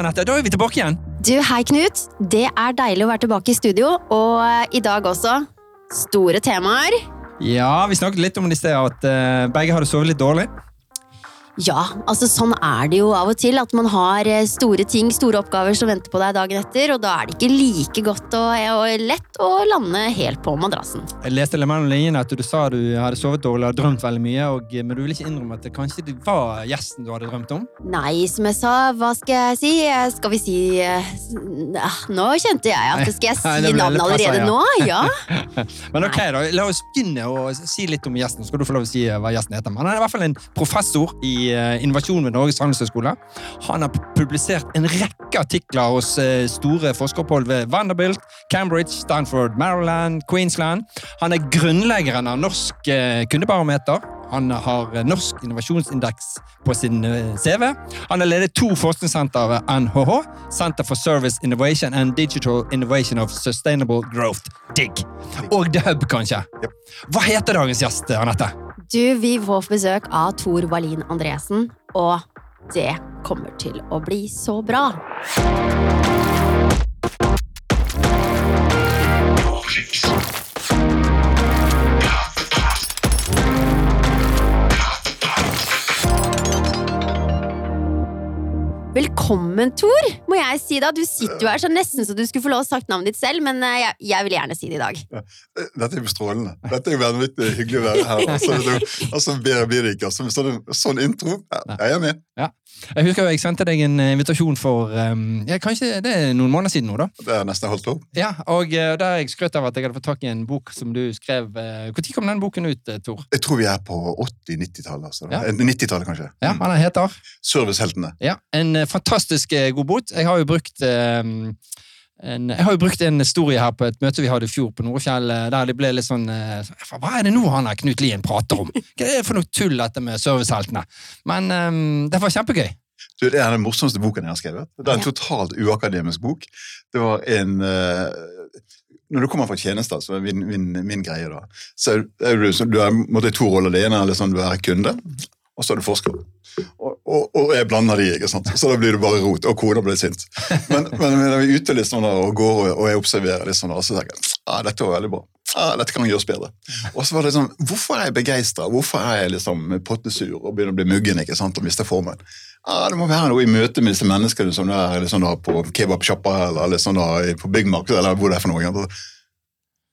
Anette. Da er vi tilbake igjen. Du, hei Knut. Det er deilig å være tilbake i studio, og eh, i dag også store temaer. Ja, vi snakket litt om det i sted, at uh, begge hadde sovet litt dårlig. Ja, altså sånn er det jo av og til. At man har eh, store ting, store oppgaver som venter på deg dagen etter, og da er det ikke like godt og, og lett å lande helt på madrassen. Jeg leste litt mellom linjene at du sa du hadde sovet dårlig og drømt veldig mye, og, men du ville ikke innrømme at det kanskje det var gjesten du hadde drømt om? Nei, som jeg sa, hva skal jeg si? Skal vi si uh, Nå kjente jeg at skal jeg si navnet allerede nå? Ja. men ok, da, la oss begynne å si litt om gjesten, så skal du få lov å si hva gjesten heter. Men han er i hvert fall en professor i Eh, innovasjon ved Norges handelshøyskole. Han har publisert en rekke artikler hos eh, store forskeropphold ved Vanderbilt, Cambridge, Stanford, Maryland, Queensland. Han er grunnleggeren av Norsk eh, kundebarometer. Han har Norsk innovasjonsindeks på sin CV. Han har ledet to forskningssenter ved NHH, Center for Service Innovation and Digital Innovation of Sustainable Growth, DIG. Og The Hub, kanskje. Hva heter dagens gjest, Anette? Du, vi får besøk av Tor Wallin Andresen, og det kommer til å bli så bra. Velkommen, Tor, må jeg si da. Du sitter jo her så nesten så du skulle få lov å sagt navnet ditt selv, men eh, jeg, jeg vil gjerne si det i dag. Dette er jo strålende. Dette er jo vanvittig hyggelig å være her. Altså, altså Bedre blir det ikke. Altså, sånn, sånn intro. Jeg er med. Ja. Jeg husker jo jeg sendte deg en eh, invitasjon for um, ja, kanskje det er noen måneder siden nå. da. Det er nesten holdt opp. Ja, og uh, der jeg skrøt av at jeg hadde fått tak i en bok som du skrev. Når uh, kom den boken ut, uh, Tor? Jeg tror vi er på 80-90-tallet. Altså. Ja. 90-tallet, kanskje. Ja, hva den heter? Serviceheltene. Ja, En fantastisk god bot. Jeg har jo brukt en, jeg har jo brukt en historie her på et møte vi hadde i fjor på Nordfjell, der det ble litt sånn Hva er det nå han her Knut Lien prater om? Hva er det for noe tull, dette med serviceheltene? Men um, det var kjempegøy. Du, det er den morsomste boken jeg har skrevet. Det er en totalt uakademisk bok. Det var en uh, Når du kommer fra tjenester, så er min, min, min greie da, så er du, så du er måtte, to roller. Det ene er liksom, du er kunde, og så er du forsker. Og, og, og, jeg blander de, ikke sant? så da blir det bare rot, og kona blir sint. Men, men når vi er ute liksom, og går og, jeg observerer liksom, så tenker jeg ah, dette var veldig bra. Ah, dette kan gjøres bedre. Og så var det sånn, Hvorfor er jeg begeistra? Hvorfor er jeg liksom pottesur og begynner å bli muggen ikke sant, og mister formen? Ah, det må være noe i møte med disse menneskene som er liksom da, på kebabsjappa eller liksom da, på byggmarked, eller hvor det er for noe.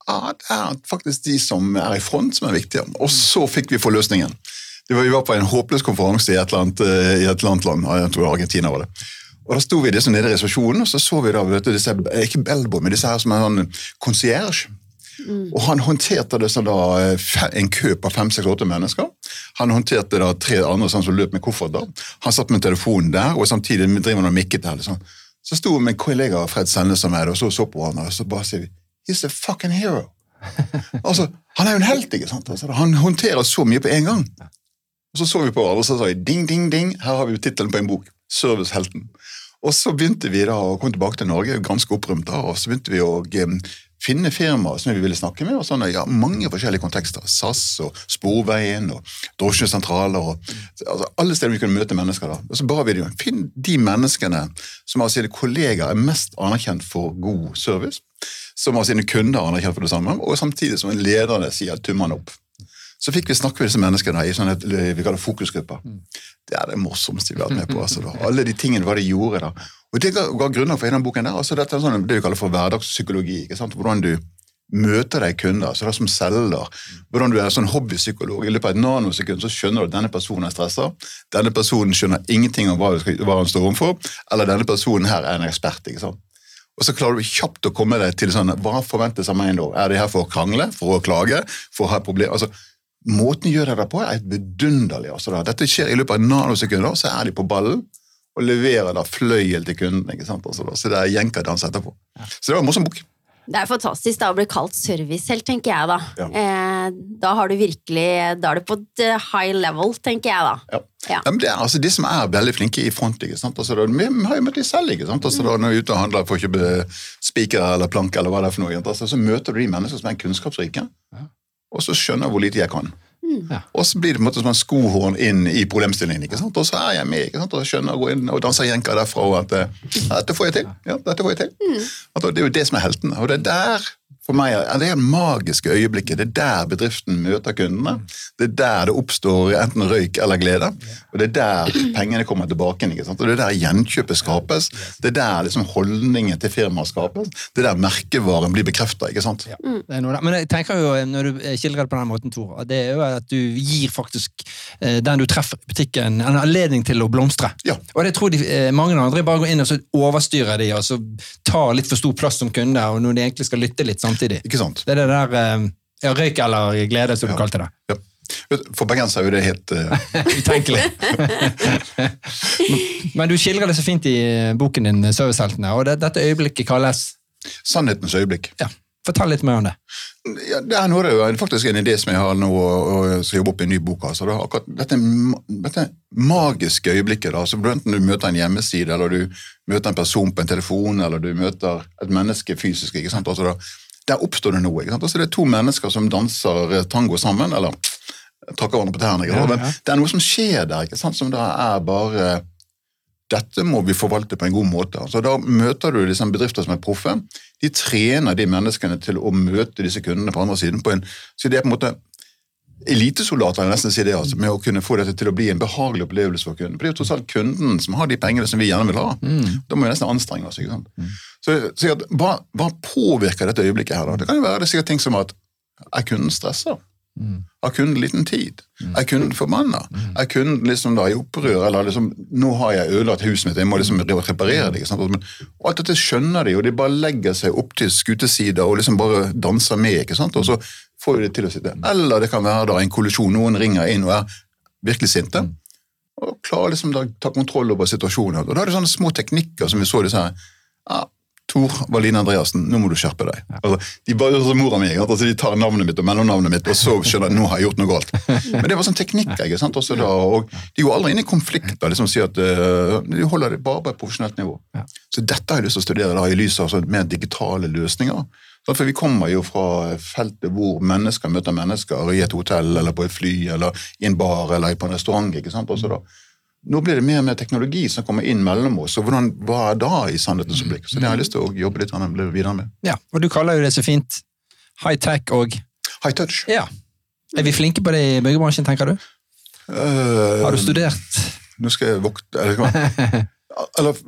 Ah, det er faktisk de som er i front, som er viktige. Og så fikk vi forløsningen. Det var, vi var på en håpløs konferanse i et eller annet, i et eller annet land, jeg tror Argentina var det. Og Da sto vi liksom nede i reservasjonen, og så så vi da, vet du, disse, ikke Belbo, men disse her som er sånn concierge. Mm. Og han håndterte det sånn da, en kø på fem, seks, åtte mennesker. Han håndterte da tre andre sånn som løp med kofferter. Han satt med telefonen der, og samtidig driver han og mikket der. Liksom. Så sto min kollega Fred Sandnes som er der, og så, så på han, og så bare sier vi He's a fucking hero. altså, Han er jo en helt, ikke sant? Altså, han håndterer så mye på en gang. Og Så så vi på hverandre og så sa vi, ding, ding, ding, her har vi tittelen på en bok. Servicehelten. Og så begynte vi da å komme tilbake til Norge, ganske opprømt da, og så begynte vi å finne firmaer som vi ville snakke med. og sånne, ja, Mange forskjellige kontekster. SAS og Sporveien og drosjesentraler. og altså, Alle steder vi kunne møte mennesker. da. Og så ba vi dem, Finn de menneskene som av sine kollegaer er mest anerkjent for god service. Som av sine kunder er anerkjent for det samme, og samtidig som lederne sier tummene opp. Så fikk vi snakke med disse menneskene i sånne, vi kaller fokusgrupper. Det er det morsomste vi har vært med på. altså. Alle de tingene hva de gjorde da. Og Det ga, ga grunnlag for denne boken. der, altså dette er sånn, det vi kaller for hverdagspsykologi. ikke sant? Hvordan du møter deg kunder, så det er som selger. Hvordan du er sånn hobbypsykolog. I løpet av et nanosekund så skjønner du at denne personen er stressa. Denne personen skjønner ingenting om hva, hva han står overfor. Eller denne personen her er en ekspert. ikke sant? Og så klarer du kjapt å komme deg til sånn Hva forventes av meg nå? Er de her for å krangle? For å klage? For å ha problemer? Altså, Måten de gjør det på, er vidunderlig. Altså, Dette skjer i løpet av nanosekunder, så er de på ballen og leverer da fløyel til kunden. ikke sant? Altså, så det er jenkadans etterpå. Så det var en morsom bok. Det er fantastisk da, å bli kalt servicehelt, tenker jeg da. Ja. Eh, da har du virkelig, da er du på et eh, high level, tenker jeg da. Ja. Ja. men det er altså De som er veldig flinke i front. ikke sant? Altså, vi har jo møtt de selv. ikke sant? Altså, da, når vi er ute og handler for å kjøpe spiker eller plank, eller hva det er for noe, altså, så møter du de mennesker som er kunnskapsrike, og så skjønner jeg hvor lite jeg kan. Ja. Og så blir det på en måte som en skohorn inn i problemstillingen. ikke sant? Og så er jeg med ikke sant? og skjønner og går inn og danser jenker derfra. og at eh, ja, dette får jeg til. Ja, dette får jeg til. At det er jo det som er heltene. Og det er der for meg, er det magiske øyeblikket. Det er der bedriften møter kundene. Det er der det oppstår enten røyk eller glede. Og det er der pengene kommer tilbake. ikke sant? Og det er der gjenkjøpet skapes. Det er der liksom holdningen til firmaet skapes. Det er der merkevaren blir bekrefta. Ja. Men jeg tenker jo, når du skildrer det på den måten, Tor, det er jo at du gir faktisk eh, den du treffer i butikken, en anledning til å blomstre. Ja. Og det tror de, eh, mange andre bare går inn og så overstyrer de, og så tar litt for stor plass som kunde, og når de egentlig skal lytte litt samtidig. Ikke sant? Det er det der eh, ja, røyk eller glede, som du Ja. kalte det. Ja. For bergensere er jo det helt uh... Utenkelig. Men du skildrer det så fint i boken din, Serviceheltene, og det, dette øyeblikket kalles sannhetens øyeblikk. ja, Fortell litt mer om det. Ja, det er noe, det er faktisk en idé som jeg har nå og, skal jobbe opp i en ny bok. Altså, det akkurat dette, dette magiske øyeblikket. da, så Enten du møter en hjemmeside, eller du møter en person på en telefon, eller du møter et menneske fysisk. ikke sant? Altså, da, der oppstår det noe. ikke sant? Altså, det er to mennesker som danser eh, tango sammen, eller takker hverandre på tærne. Ja, ja. det er noe som skjer der, ikke sant? som da er bare dette må vi forvalte på en god måte. Altså, da møter du liksom bedrifter som er proffe. De trener de menneskene til å møte disse kundene på andre siden. på en, så det er på en måte vil jeg nesten si det, altså, med å kunne få dette til å bli en behagelig opplevelse for kunden. For det er jo tross alt kunden som har de pengene som vi gjerne vil ha. Da må vi nesten anstrenge oss. ikke sant? Så, så at, hva, hva påvirker dette øyeblikket her? da? Det kan jo være det er sikkert ting som at er kunden stressa? Har kunden liten tid? Er kunden forbanna? Er kunden liksom da i opprør? Eller liksom, nå har jeg ødelagt huset mitt, jeg må liksom reparere det. ikke sant? Men, og alt dette skjønner de, og de bare legger seg opp til skutesida og liksom bare danser med. ikke sant? Og så får jo det til å sitte. Eller det kan være en kollisjon. Noen ringer inn og er virkelig sinte. Og klarer liksom da ta kontroll over situasjonen. Og da er det sånne små teknikker som vi så disse her. Ja, Tor Valine Andreassen, nå må du skjerpe deg. Altså, de bare som mora mi. Altså, de tar navnet mitt og mellomnavnet mitt, og så skjønner jeg nå har jeg gjort noe galt. Men det var sånn teknikk. ikke sant? Også da, og De går aldri inn i konflikter. liksom sier at uh, De holder det bare på et profesjonelt nivå. Ja. Så dette har jeg lyst til å studere da, i lys av sånn mer digitale løsninger. For Vi kommer jo fra feltet hvor mennesker møter mennesker i et hotell eller på et fly eller i en bar eller på en restaurant. ikke sant? Også da, nå blir det mer og mer teknologi som kommer inn mellom oss. og hvordan, Hva er da i sannhetens øyeblikk? Så det har jeg lyst til å jobbe litt videre med. Ja, og du kaller jo det så fint high tech og High touch. Ja. Er vi flinke på det i byggebransjen, tenker du? Uh, Har du studert? Nå skal jeg vokte eller, eller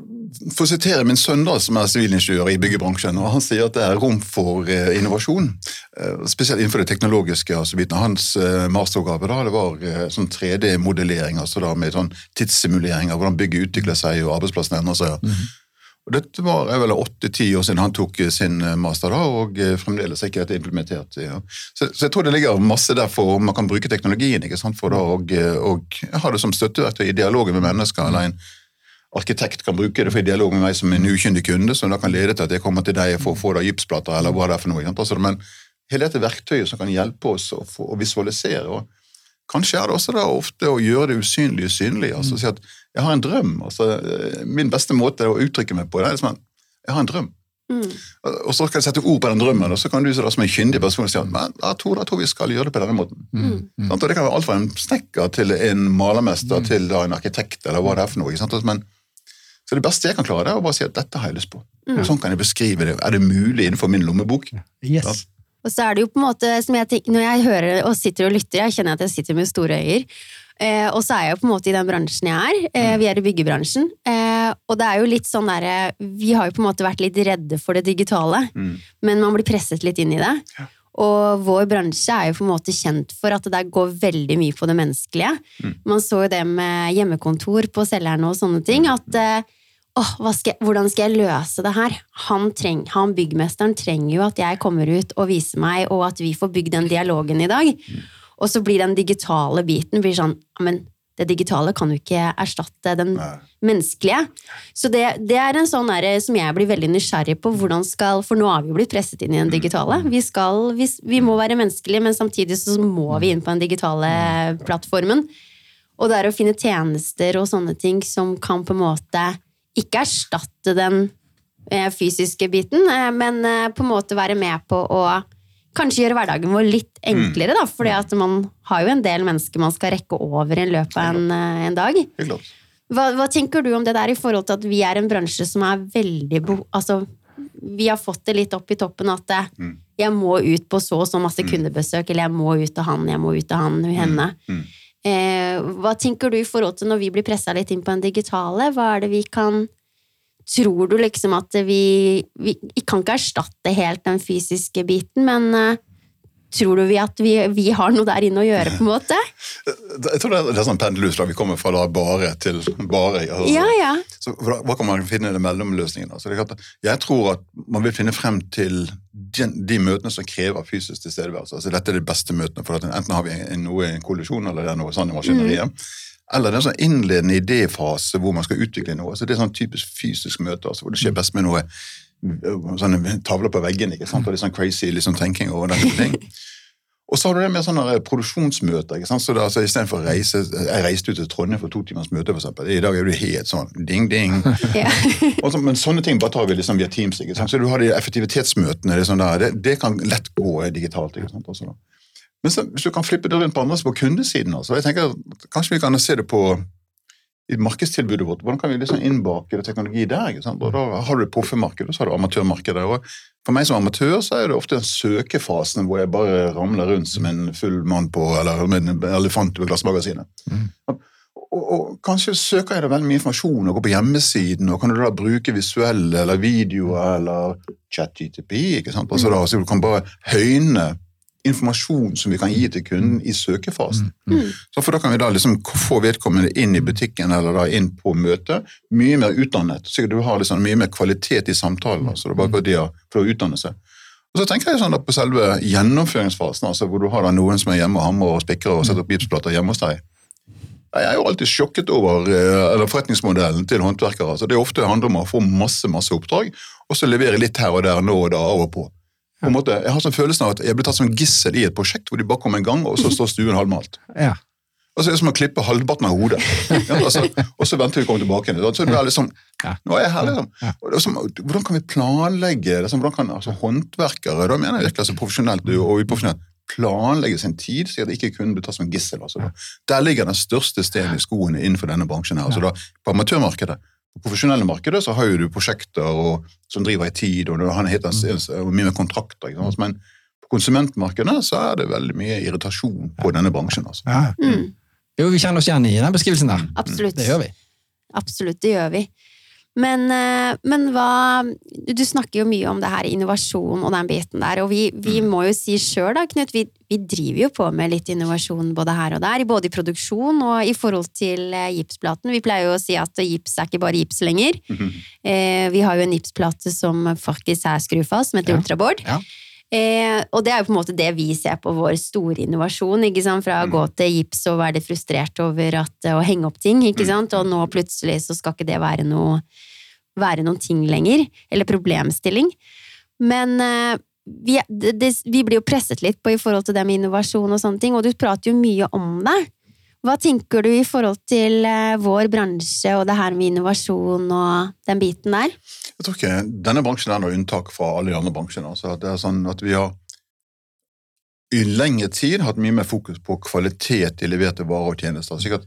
For å sitere min sønn, da, som er sivilingeniør i byggebransjen, og han sier at det er rom for eh, innovasjon, eh, spesielt innenfor det teknologiske. Altså, biten. Hans eh, masteroppgave da, det var sånn 3D-modellering, altså da, med sånn tidssimulering av hvordan bygget utvikler seg og arbeidsplassen endrer seg. Og Dette var vel åtte-ti år siden han tok sin master, da, og fremdeles ikke dette implementert. Ja. Så, så jeg tror det ligger masse der for man kan bruke teknologien ikke sant, for da, og, og ha det som støtteverktøy i dialogen med mennesker. eller en arkitekt kan bruke det for i dialog med meg som en ukyndig kunde, som da kan lede til at jeg kommer til deg for å få da gipsplater, eller hva det er for noe. Altså, men hele dette verktøyet som kan hjelpe oss å, få, å visualisere. og Kanskje er det også da ofte å gjøre det usynlige synlig. altså Si at jeg har en drøm. altså Min beste måte å uttrykke meg på det er liksom at jeg har en drøm. Mm. Og så kan jeg sette ord på den drømmen, og så kan du så da, som en kyndig person si at men, jeg tror, jeg tror vi skal gjøre det på denne måten. Mm. Mm. Og Det kan være alt fra en snekker til en malermester til da en arkitekt, eller hva det er for noe. ikke sant? Men, så det beste jeg kan klare, er å bare si at dette har jeg lyst på. Mm. Sånn kan jeg beskrive det. Er det mulig innenfor min lommebok? Yes. Og så er det jo på en måte, som jeg tenker, Når jeg hører og sitter og lytter, jeg kjenner at jeg sitter med store øyer. Eh, og så er jeg jo på en måte i den bransjen jeg er. Eh, vi er i byggebransjen. Eh, og det er jo litt sånn derre Vi har jo på en måte vært litt redde for det digitale, Mm. men man blir presset litt inn i det. Ja. Og vår bransje er jo på en måte kjent for at det der går veldig mye på det menneskelige. Mm. Man så jo det med hjemmekontor på selgerne og sånne ting. At eh, åh, hva skal hvordan skal jeg løse det her? Han, treng, han byggmesteren trenger jo at jeg kommer ut og viser meg, og at vi får bygd den dialogen i dag. Og så blir den digitale biten blir sånn Men det digitale kan jo ikke erstatte den Nei. menneskelige. Så det, det er en sånn der, som jeg blir veldig nysgjerrig på. hvordan skal, For nå har vi jo blitt presset inn i den digitale. Vi, skal, vi, vi må være menneskelige, men samtidig så må vi inn på den digitale plattformen. Og det er å finne tjenester og sånne ting som kan på en måte ikke erstatte den eh, fysiske biten, eh, men eh, på en måte være med på å kanskje gjøre hverdagen vår litt enklere, da. Fordi at man har jo en del mennesker man skal rekke over i løpet av en, eh, en dag. Hva, hva tenker du om det der i forhold til at vi er en bransje som er veldig Altså, vi har fått det litt opp i toppen at Mm. jeg må ut på så og så masse kundebesøk, eller jeg må ut av han, jeg må ut av han, henne. Mm. Eh, hva tenker du i forhold til når vi blir pressa litt inn på en digitale? Hva er det vi kan Tror du liksom at vi Vi, kan ikke erstatte helt den fysiske biten, men eh, tror du vi at vi, vi har noe der inne å gjøre, på en måte? Jeg tror det er, det er sånn pendelutslag. Vi kommer fra da bare til bare. Altså, Ja, ja. Så hva hva kan man finne i mellomløsningen? da? Så det klart at jeg tror at man vil finne frem til de, de møtene som krever fysisk tilstedeværelse. Altså dette er de beste møtene, for at enten har vi en, noe i en kollisjon, eller det er noe sånn i maskineriet. Eller det er sånn innledende idéfase hvor man skal utvikle noe. Så det er sånn typisk fysisk møte, altså, hvor det skjer best med noe øh, sånne tavler på veggen, ikke sant? og litt sånn crazy liksom, tenking og den type ting. Og så har du det med sånne eh, produksjonsmøter. ikke sant? Så det, altså, Istedenfor å reise, Jeg reiste ut til Trondheim for to timers møte, for eksempel. I dag er du helt sånn ding-ding. Yeah. Så- men sånne ting bare tar vi liksom via Teams. ikke sant? Så du har de effektivitetsmøtene. Det, sånn der, det, det kan lett gå digitalt. ikke sant? Også, da. Men så, hvis du kan flippe det rundt på andre på kundesiden altså, jeg tenker at Kanskje vi kan se det på i markedstilbudet vårt. Hvordan kan vi liksom innbake det teknologi der? ikke sant? Og Da har du det proffemarkedet, og så har du amatørmarkedet. og For meg som amatør så er det ofte den søkefasen hvor jeg bare ramler rundt som en full mann på, eller en elefant på Glassmagasinet. Og, og kanskje søker jeg da veldig mye informasjon og går på hjemmesiden, og kan du da bruke visuelle eller videoer eller chat-GTP, ikke sant? Altså da, så du kan bare høyne informasjon som vi kan gi til kunden i søkefasen. Så for da kan vi da liksom få vedkommende inn i butikken eller da inn på møtet, mye mer utdannet, så du har liksom mye mer kvalitet i samtalen, altså det er bare det for å utdanne seg. Og så tenker jeg sånn da på selve gjennomføringsfasen, altså hvor du har da noen som er hjemme og hamrer og spikrer og setter opp gipsplater hjemme hos deg. Jeg er jo alltid sjokket over eh, eller forretningsmodellen til håndverkere. Altså, det er ofte handler om å få masse masse oppdrag, og så levere litt her og der, nå og da, av og på. På en måte, jeg har sånn følelsen av at jeg ble tatt som gissel i et prosjekt hvor de bare kom en gang, og så står stuen halvmalt. Ja. Og så er det som å klippe halvparten av hodet. Ja, altså, og så venter vi å komme tilbake igjen. Så det er liksom, nå er jeg her, liksom. Det som, hvordan kan vi planlegge liksom, hvordan kan altså, håndverkere, da mener jeg virkelig altså, profesjonelt og uprofesjonelt, planlegge sin tid, så jeg ikke kun blir tatt som gissel. Altså. Der ligger den største stenen i skoene innenfor denne bransjen. her. Altså, da, på amatørmarkedet. På profesjonelle markedet så har jo du prosjekter og, som driver i tid, og han heter og mye med kontrakter. Ikke sant? Men på konsumentmarkedet så er det veldig mye irritasjon på denne bransjen. Altså. Ja. Mm, Jo, vi kjenner oss igjen i den beskrivelsen der. absolutt. Det gjør vi. Absolutt, det gjør vi. Men, eh, men hva Du snakker jo mye om det her innovasjon og den biten der, og vi, vi Mm. må jo si sjøl, da, Knut, vi, vi driver jo på med litt innovasjon både her og der. Både i produksjon og i forhold til eh, gipsplaten. Vi pleier jo å si at gips er ikke bare gips lenger. Eh, vi har jo en gipsplate som faktisk er skrufast, som heter Ja. Ultraboard. Ja. Eh, og det er jo på en måte det vi ser på vår store innovasjon. ikke sant? Fra å gå til gips og være litt frustrert over at, å henge opp ting. ikke sant? Og nå plutselig så skal ikke det være noe være noen ting lenger. Eller problemstilling. Men eh, vi, det, det, vi blir jo presset litt på i forhold til det med innovasjon og sånne ting, og du prater jo mye om det. Hva tenker du i forhold til eh, vår bransje og det her med innovasjon og den biten der? Jeg tror ikke denne bransjen er noe unntak fra alle de andre bransjene. Altså det er sånn at vi har i lengre tid hatt mye mer fokus på kvalitet i leverte varer og tjenester. Sikkert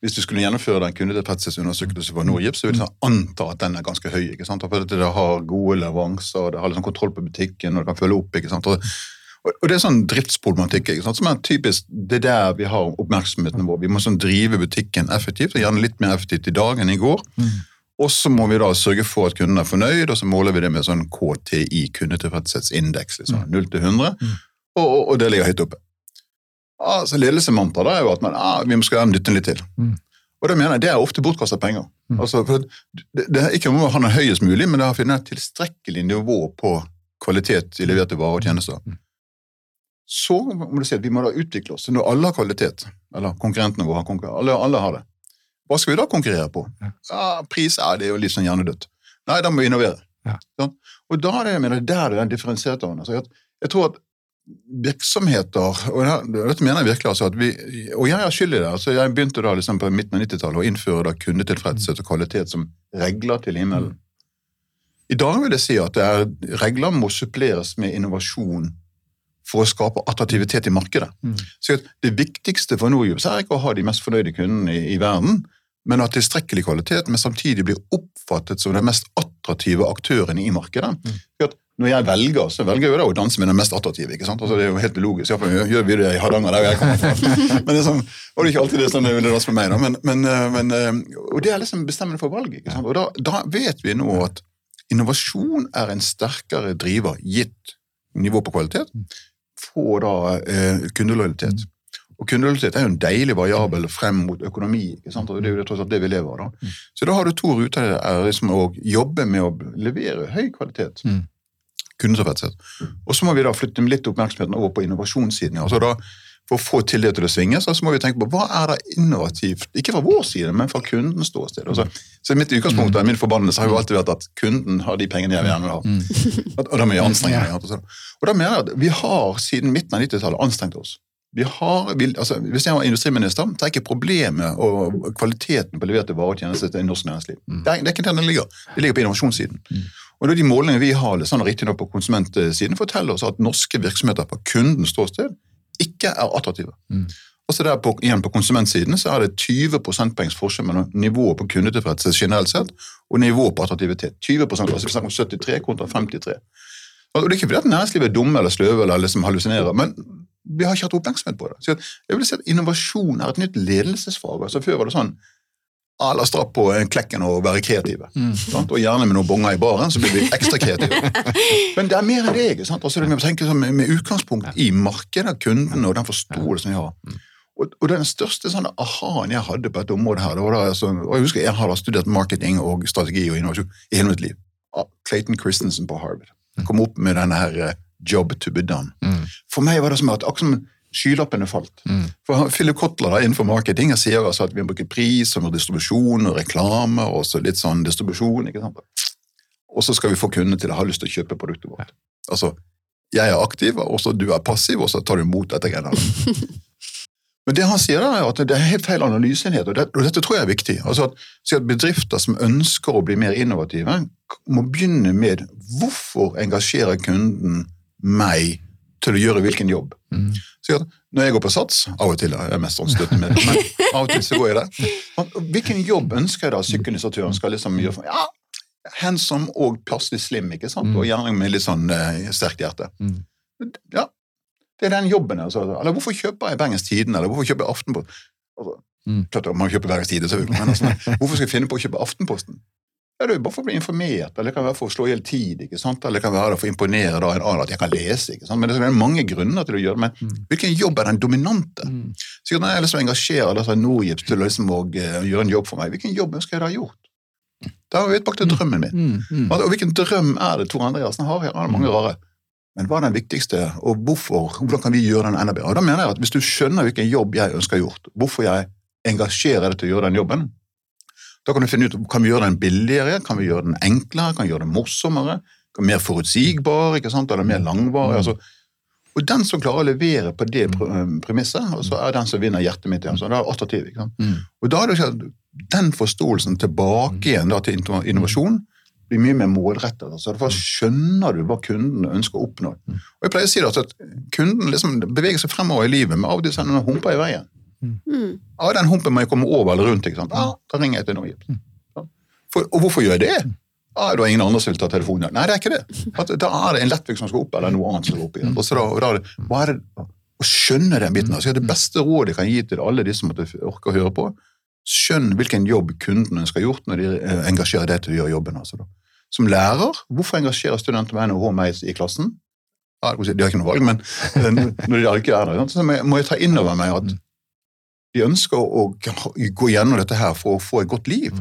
hvis du skulle gjennomføre den kundetilfredshetsundersøkelsen for Norgips, så vil jeg sånn anta at den er ganske høy. ikke sant? For det har gode leveranser, det har liksom kontroll på butikken, og det kan følge opp. ikke sant? Og, og det er sånn driftsproblematikk ikke sant? som er typisk, det er der vi har oppmerksomheten vår. Vi må sånn drive butikken effektivt, og gjerne litt mer effektivt i dag enn i går. Og så må vi da sørge for at kunden er fornøyd, og så måler vi det med sånn KTI, kundetilfredshetsindeks, liksom, 0 til 100, og, og, og det ligger høyt oppe. Altså, Ledelsemantra da er jo at man, ah, vi skal gjerne dytte litt til. Mm. Og det mener jeg, det er ofte bortkasta penger. Mm. Altså, for det, det er ikke om å ha den høyest mulig, men det er å finne et tilstrekkelig nivå på kvalitet i leverte varer og tjenester. Mm. Så må du si at vi må da utvikle oss. Når alle har kvalitet, eller konkurrentene våre har konkurrent, alle, alle har det, hva skal vi da konkurrere på? Ja. Pris er det jo litt sånn hjernedødt. Nei, da må vi innovere. Ja. Sånn? Og da er det, jeg mener, der det er den differensierte altså, jeg, tror at virksomheter og Dette mener jeg virkelig. altså at vi, Og jeg har skyld i det. altså Jeg begynte da liksom på midten av 90-tallet å innføre da kundetilfredshet og kvalitet som regler til himmelen. I dag vil jeg si at det er, regler må suppleres med innovasjon for å skape attraktivitet i markedet. Mm. Så Det viktigste for Nordjobb er ikke å ha de mest fornøyde kundene i, i verden, men å ha tilstrekkelig kvalitet, men samtidig bli oppfattet som den mest attraktive aktøren i markedet. Mm. Når jeg velger, så velger jeg jo da å danse med den mest attraktive. ikke sant? Altså, det er jo helt logisk. Iallfall gjør vi det i Hardanger, der jeg kommer fra. Men det sånn, var det ikke alltid det er sånn det vil danse med meg, da. Men, men, eh, men, eh, og det er liksom bestemmende for valget. ikke sant? Og da, da vet vi nå at innovasjon er en sterkere driver, gitt nivå på kvalitet, for da eh, kundelojalitet. Og kundelojalitet er jo en deilig variabel frem mot økonomi. ikke sant? Og Det er jo tross alt det vi lever av. da. Så da har du to ruter. der er liksom å jobbe med å levere høy kvalitet. Mm. Og så må vi da flytte litt oppmerksomheten over på innovasjonssiden. altså da for å få til det til å svinge, så må vi tenke på hva er det innovativt, ikke fra vår side, men fra kundens ståsted. Altså, så mitt utgangspunkt og min forbannelse har jo alltid vært at kunden har de pengene jeg vil gjerne ha. Og, og da må jeg anstrenge meg. altså. Og da mener jeg at vi har siden midten av 90-tallet anstrengt oss. Vi har, vi, altså, hvis jeg var industriminister, så er ikke problemet og kvaliteten på leverte varer og tjenester til norsk næringsliv. Det er, det er ikke der den ligger. Det ligger på innovasjonssiden. Og da De målingene vi har sånn riktignok på konsumentsiden, forteller oss at norske virksomheter på kundens ståsted ikke er attraktive. Mm. Og så der på, igjen På konsumentsiden så er det 20 prosentpoengs forskjell mellom nivået på kundetilfredshet generelt sett og nivået på attraktivitet. 20 altså Vi snakker om 73 kontra 53. Og Det er ikke fordi at næringslivet er dumme eller sløve eller liksom hallusinerer, men vi har ikke hatt oppmerksomhet på det. Så jeg vil si at Innovasjon er et nytt ledelsesfag. altså Før var det sånn ah, La oss dra på klekken og være kreative. Mm. Sant? Og gjerne med noen bonger i baren, så blir vi ekstra kreative. Men det er mer enn det. ikke sant? Altså, det tenker, sånn, med, med utgangspunkt i markedet, kunden og den forståelsen vi har. Og, og den største sånn aha-en jeg hadde på dette området, her, det var da, altså, og jeg husker jeg har studert marketing og strategi og innovasjon i hele mitt liv. Ah, Clayton Christensen på Harvard kom opp med denne her eh, job to be done. Mm. For meg var det som at akkurat som skylappene falt. Mm. For Philip Kotler da, innenfor marketing sier altså at vi må bruke pris og distribusjon og reklame og så litt sånn distribusjon. ikke sant? Og så skal vi få kundene til å ha lyst til å kjøpe produktet vårt. Altså, jeg er aktiv, og så du er passiv, og så tar du imot dette greiene. Men det han sier da er at det er helt feil analyseenhet, og, det, og dette tror jeg er viktig. Altså at, at Bedrifter som ønsker å bli mer innovative, må begynne med hvorfor engasjerer kunden meg til å gjøre hvilken jobb. Mm. At når jeg går på Sats, av og til er jeg mest sånn støttemedlem, men av og til så går jeg der. Hvilken jobb ønsker jeg da sykkelinstruktøren skal liksom gjøre? Ja, Handsome og passelig slim, ikke sant? og gjerne med litt sånn uh, sterkt hjerte. Mm. Ja, det er den jobben. Altså. Eller hvorfor kjøper jeg Bergens Tidende, eller hvorfor kjøper jeg Aftenposten? Altså, Mm. klart Man kjøper Bergens Tidende, selvfølgelig, men altså, hvorfor skal jeg finne på å kjøpe Aftenposten? Ja, det er bare for å bli informert, eller det kan være for å slå i hjel tid, ikke sant? eller det kan være for å imponere da en annen at jeg kan lese. ikke sant? Men Det er mange grunner til å gjøre det, men Mm. hvilken jobb er den dominante? Mm. Så når jeg liksom engasjerer altså, Norgips til liksom, å, eh, gjøre en jobb for meg, hvilken jobb ønsker jeg da gjort? Da har vi tilbake til drømmen min. Mm. Mm. Og hvilken drøm er det Tor Andreassen har? Her er mange rare. Men hva er den viktigste, og hvorfor? Hvordan kan vi gjøre den enda bedre? Og da mener jeg at Hvis du skjønner hvilken jobb jeg ønsker gjort, hvorfor jeg engasjerer deg til å gjøre den jobben, da kan du finne ut kan vi gjøre den billigere, kan vi gjøre den enklere, kan vi gjøre den morsommere, kan vi mer forutsigbar, ikke sant, eller mer langvarig. altså og den som klarer å levere på det premisset, og så er den som vinner hjertet mitt igjen. Det er attraktiv. ikke sant? Mm. Og da er det ikke den forståelsen tilbake igjen da, til innovasjon blir mye mer målrettet. Altså, da skjønner du hva kunden ønsker å oppnå. Og jeg pleier å si det, altså, at kunden liksom beveger seg fremover i livet, men av og til humper i veien. Mm. Ja, den humpen må jeg komme over eller rundt. ikke sant? Ja, da ringer jeg til noen Ja. For, og hvorfor gjør jeg det? Ja, da er ingen andre som vil ta telefonen. Nei, det er ikke det. At, da er det en lettvekt som skal opp, eller noe annet som skal opp. igjen. Og så da, og da er det, hva er det, Å skjønne den biten. altså Det beste rådet jeg kan gi til alle de som måtte orke å høre på, skjønn hvilken jobb kunden ønsker gjort når de eh, engasjerer deg til å gjøre jobben. altså da. Som lærer, hvorfor engasjerer studenter med NHH meg i klassen? Ja, De har ikke noe valg, men eh, når de ikke er der, så må jeg- må jeg ta inn over meg at de ønsker å gå gjennom dette her for å få et godt liv.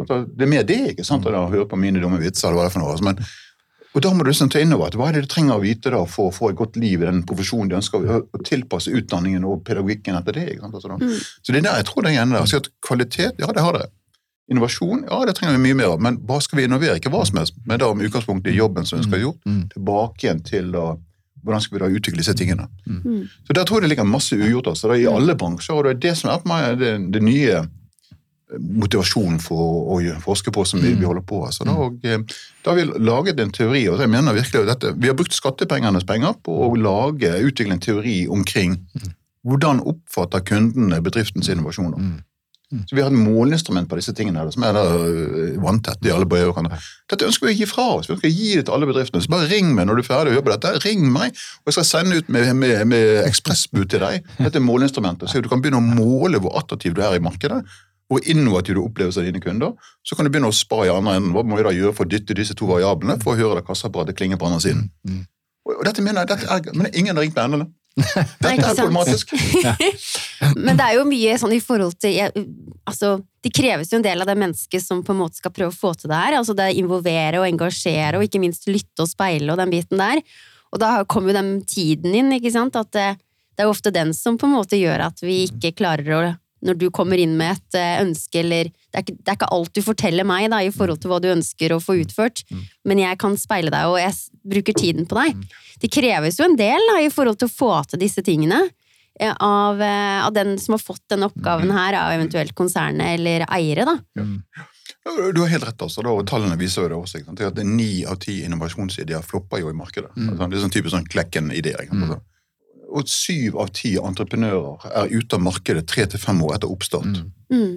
Altså, Det er mer det, ikke sant, enn å høre på mine dumme vitser. eller hva det er for noe. altså, Men, og Da må du liksom ta inn over at hva er det du trenger å vite da for å få et godt liv i den profesjonen de ønsker, å- tilpasse utdanningen og pedagogikken etter det. ikke sant, altså. Mm. Så det er der jeg tror det er igjen der. Så at kvalitet, ja, det har det. Innovasjon, ja, det trenger vi mye mer av. Men hva skal vi innovere? Ikke hva som helst, men da med utgangspunkt i jobben som vi skal ha gjort. Mm. Tilbake igjen til da, hvordan skal vi da utvikle disse tingene. Mm. Så der tror jeg det ligger masse ugjort altså, i alle bransjer, og det er det som er på meg det, det nye motivasjonen for å forske på som vi, vi holder på. altså, da, og, eh, da har vi laget en teori, og jeg mener virkelig dette, vi har brukt skattepengenes penger på å lage, utvikle en teori omkring hvordan oppfatter kundene bedriftens innovasjoner. Så Vi har et måleinstrument på disse tingene her, som er vanntett i alle bøyerne. Dette ønsker vi å gi fra oss. Vi ønsker å gi det til alle bedriftene. Så bare ring meg når du er ferdig å jobbe dette. Ring meg, og jeg skal sende ut med, med, med ekspressbud til deg. Dette er måleinstrumentet. Så du kan begynne å måle hvor attraktiv du er i markedet. Hvor innovativ du oppleves av dine kunder. Så kan du begynne å spare i andre enden. Hva må vi da gjøre for å dytte disse to variablene for å høre det kassaapparatet klinge på andre siden? Og dette mener jeg, dette er, men ingen har ringt meg ennå. Dette er problematisk. Men det er jo mye sånn i forhold til jeg, Altså, det kreves jo en del av det mennesket som på en måte skal prøve å få til det her. Altså det involvere og engasjere, og ikke minst lytte og speile og den biten der. Og da kommer jo den tiden inn, ikke sant. At det, det er jo ofte den som på en måte gjør at vi ikke klarer å Når du kommer inn med et eh, ønske, eller det er, ikke, det er ikke alt du forteller meg da, i forhold til hva du ønsker å få utført, men jeg kan speile deg, og jeg bruker tiden på deg. Det kreves jo en del da, i forhold til å få til disse tingene eh, av, eh, av den som har fått den oppgaven her, av eventuelt konsernet eller eiere, da. Ja, Du har helt rett, altså, og tallene viser jo det også. At Ni av ti innovasjonsideer flopper jo i markedet. Altså, det er sånn typisk sånn Klekken-ideer. Mm. Altså. Og syv av ti entreprenører er ute av markedet tre til fem år etter oppstart. Mm.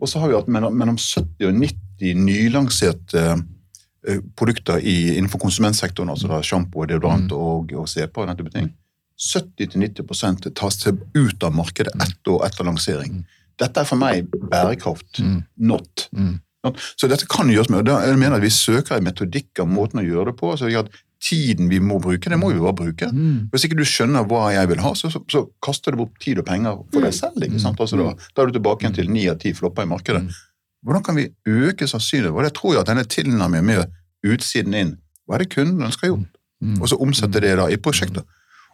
Og så har vi hatt mellom, mellom 70 og 90 nylanserte eh, produkter i, innenfor konsumentsektoren, altså da sjampo, deodorant og, og CP og den type ting. 70-90 tas til ut av markedet ett år etter lansering. Dette er for meg bærekraft, not. Så dette kan gjøres med, og da- jeg mener at vi søker en metodikk av måten å gjøre det på. så at Tiden vi må bruke, det må vi bare bruke. Hvis ikke du skjønner hva jeg vil ha, så, så, så kaster du bort tid og penger for deg selv. ikke sant? Altså da, da er du tilbake igjen til ni av ti flopper i markedet. Hvordan kan vi øke sannsynligheten? Og det tror jeg at denne tilnærmingen med utsiden inn, hva er det kunden ønsker gjort? Og så omsette det da i prosjekter.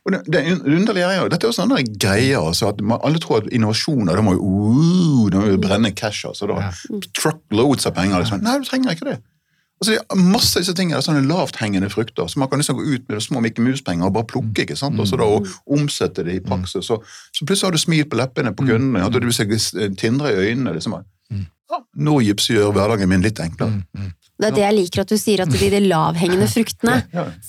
Og det, det underlige er jo, Dette er jo sånne greier. altså at man, Alle tror at innovasjoner da må jo, uh, må jo brenne cash. altså da, Truckloads av penger. liksom. Nei, du trenger ikke det. Altså, det er masse av disse tingene, sånne lavthengende frukter, så man kan liksom gå ut med små Mikke Mus-penger og bare plukke ikke sant? Og så da, og omsette det i praksis. Så, så plutselig har du smil på leppene på kundene, og du ser tindre i øynene. liksom. Ja, nå gjør hverdagen min litt enklere. Det er det jeg liker at du sier, at det blir de lavhengende fruktene.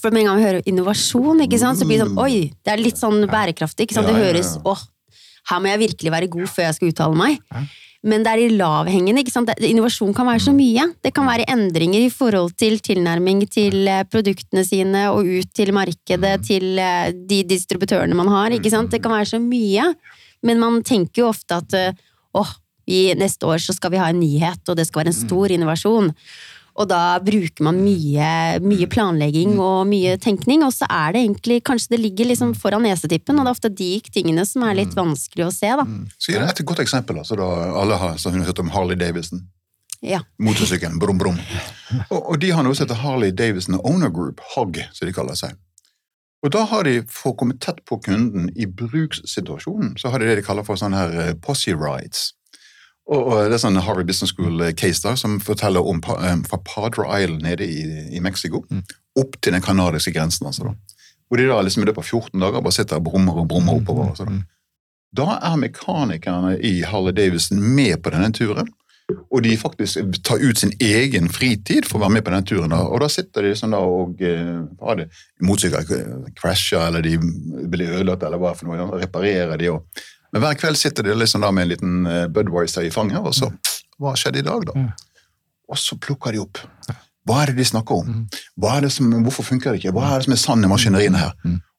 For med en gang vi hører innovasjon, ikke sant, så blir det sånn Oi, det er litt sånn bærekraftig. ikke sant, Det høres åh, her må jeg virkelig være god før jeg skal uttale meg. Men det er de lavhengende. ikke sant? Innovasjon kan være så mye. Det kan være endringer i forhold til tilnærming til eh, produktene sine og ut til markedet, til eh, de distributørene man har. ikke sant? Det kan være så mye. Men man tenker jo ofte at eh, åh, i neste år så skal vi ha en nyhet, og det skal være en stor innovasjon. Og da bruker man mye, mye planlegging og mye tenkning, og så er det egentlig Kanskje det ligger liksom foran nesetippen, og det er ofte de tingene som er litt vanskelig å se, da. Så gir det et godt eksempel. altså da Alle har så hun har hørt om Harley Davidson. Ja. Motorsykkelen, brum, brum. Og, og de har noe som heter Harley Davidson Owner Group, HOG, som de kaller seg. Og da har de, for å komme tett på kunden i brukssituasjonen, så har de det de kaller for sånne her eh, posse rides. Og, og det er sånn Harvard Business School-case da, som forteller om eh, fra Padre Island nede i, i Mexico, opp til den kanadiske grensen. altså da. Hvor de da liksom i løpet av 14 dager bare sitter og brummer og brummer oppover. altså da. Da er mekanikerne i Harley Davidson med på denne turen. Og de faktisk tar ut sin egen fritid for å være med på denne turen. Da. Og da sitter de sånn da og eh, det motorsykler krasjer, eller de blir ødelagt, eller hva for noe. Reparerer de. Og. Men hver kveld sitter de liksom da med en liten eh, Budwiser i fanget, og så Hva skjedde i dag, da? Og så plukker de opp. Hva er det de snakker om? Hva er det som, hvorfor funker det ikke? Hva er det som er sann i maskineriene her?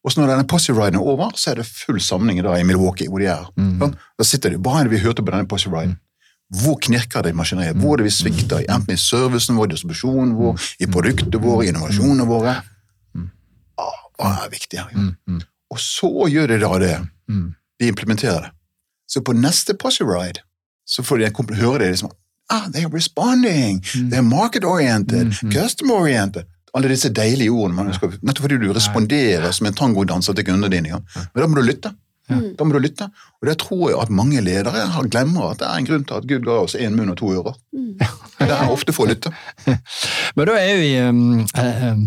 Og så når denne posse-riden er over, så er det full samling i Milwaukee, hvor de er. Sånn? Da sitter de, Hva er det vi hørte på denne posse-riden? Hvor knirker det i maskineriet? Hvor er det vi svikter? i? Enten i servicen vår, distribusjonen vår, i produktene våre, innovasjonene våre. Ah, Hva er viktig her? Og så gjør de da det. De implementerer det. Så på neste posse ride så får de høre det liksom ah, They're responding! They're market-oriented! Customer-oriented! Alle disse deilige ordene. Man skal, nettopp fordi du responderer som en tangodanser til kundene dine. Ja. Men da må du lytte. Da må du lytte. Og det tror jeg at mange ledere har glemmer at det er en grunn til at Gud ga oss én munn og to ører. Det er ofte for å lytte. Men da er vi um, uh, um,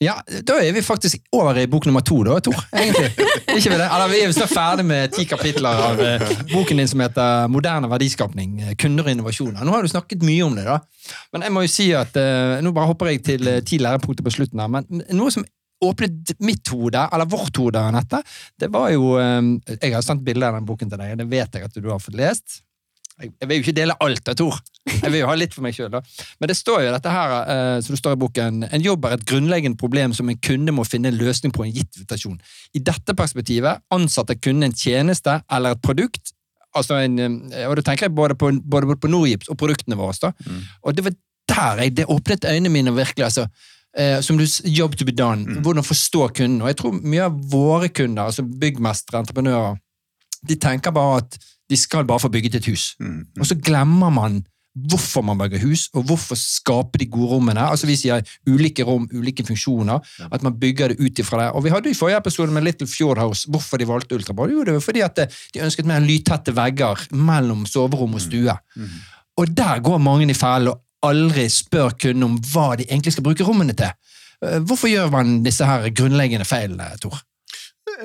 Ja, Da er vi faktisk over i bok nummer to, da, Tor. egentlig. Ikke det? Eller Vi er snart ferdig med ti kapitler av eh, boken din som heter 'Moderne verdiskapning. eh, Kunder og innovasjoner'. Nå har du snakket mye om det, da. Men jeg må jo si at eh, nå bare hopper jeg til eh, ti lærepunkter på slutten. her, Men noe som åpnet mitt hode, eller vårt hode, Anette, det var jo Jeg har sendt bilde av den boken til deg, det vet jeg at du har fått lest. Jeg vil jo ikke dele alt av Tor. Jeg vil jo ha litt for meg sjøl. Men det står jo dette her, eh, som det står i boken, en jobb er et grunnleggende problem som en kunde må finne en løsning på en gitt situasjon. I dette perspektivet ansatte kunden en tjeneste eller et produkt, altså en, eh, og da tenker jeg både på, både på Norgips og produktene våre. Da. Mm. Og det var der jeg, det åpnet øynene mine virkelig. altså. Eh, som du, s- job to be done. Mm. Hvordan forstå kunden. Og jeg tror mye av våre kunder, altså byggmestere, entreprenører, de tenker bare at de skal bare få bygget et hus. Mm. Og så glemmer man hvorfor man bygger hus, og hvorfor skape de gode rommene. Altså Vi sier ulike rom, ulike funksjoner. Ja. At man bygger det ut ifra det. Og vi hadde i forrige episode med Little Fjord House hvorfor de valgte ultrabad. Jo, det var fordi at eh, de ønsket mer lydtette vegger mellom soverom og stue. Mm. Og der går mange i fellen og aldri spør kunden om hva de egentlig skal bruke rommene til. Eh, Hvorfor gjør man disse her grunnleggende feilene, Tor?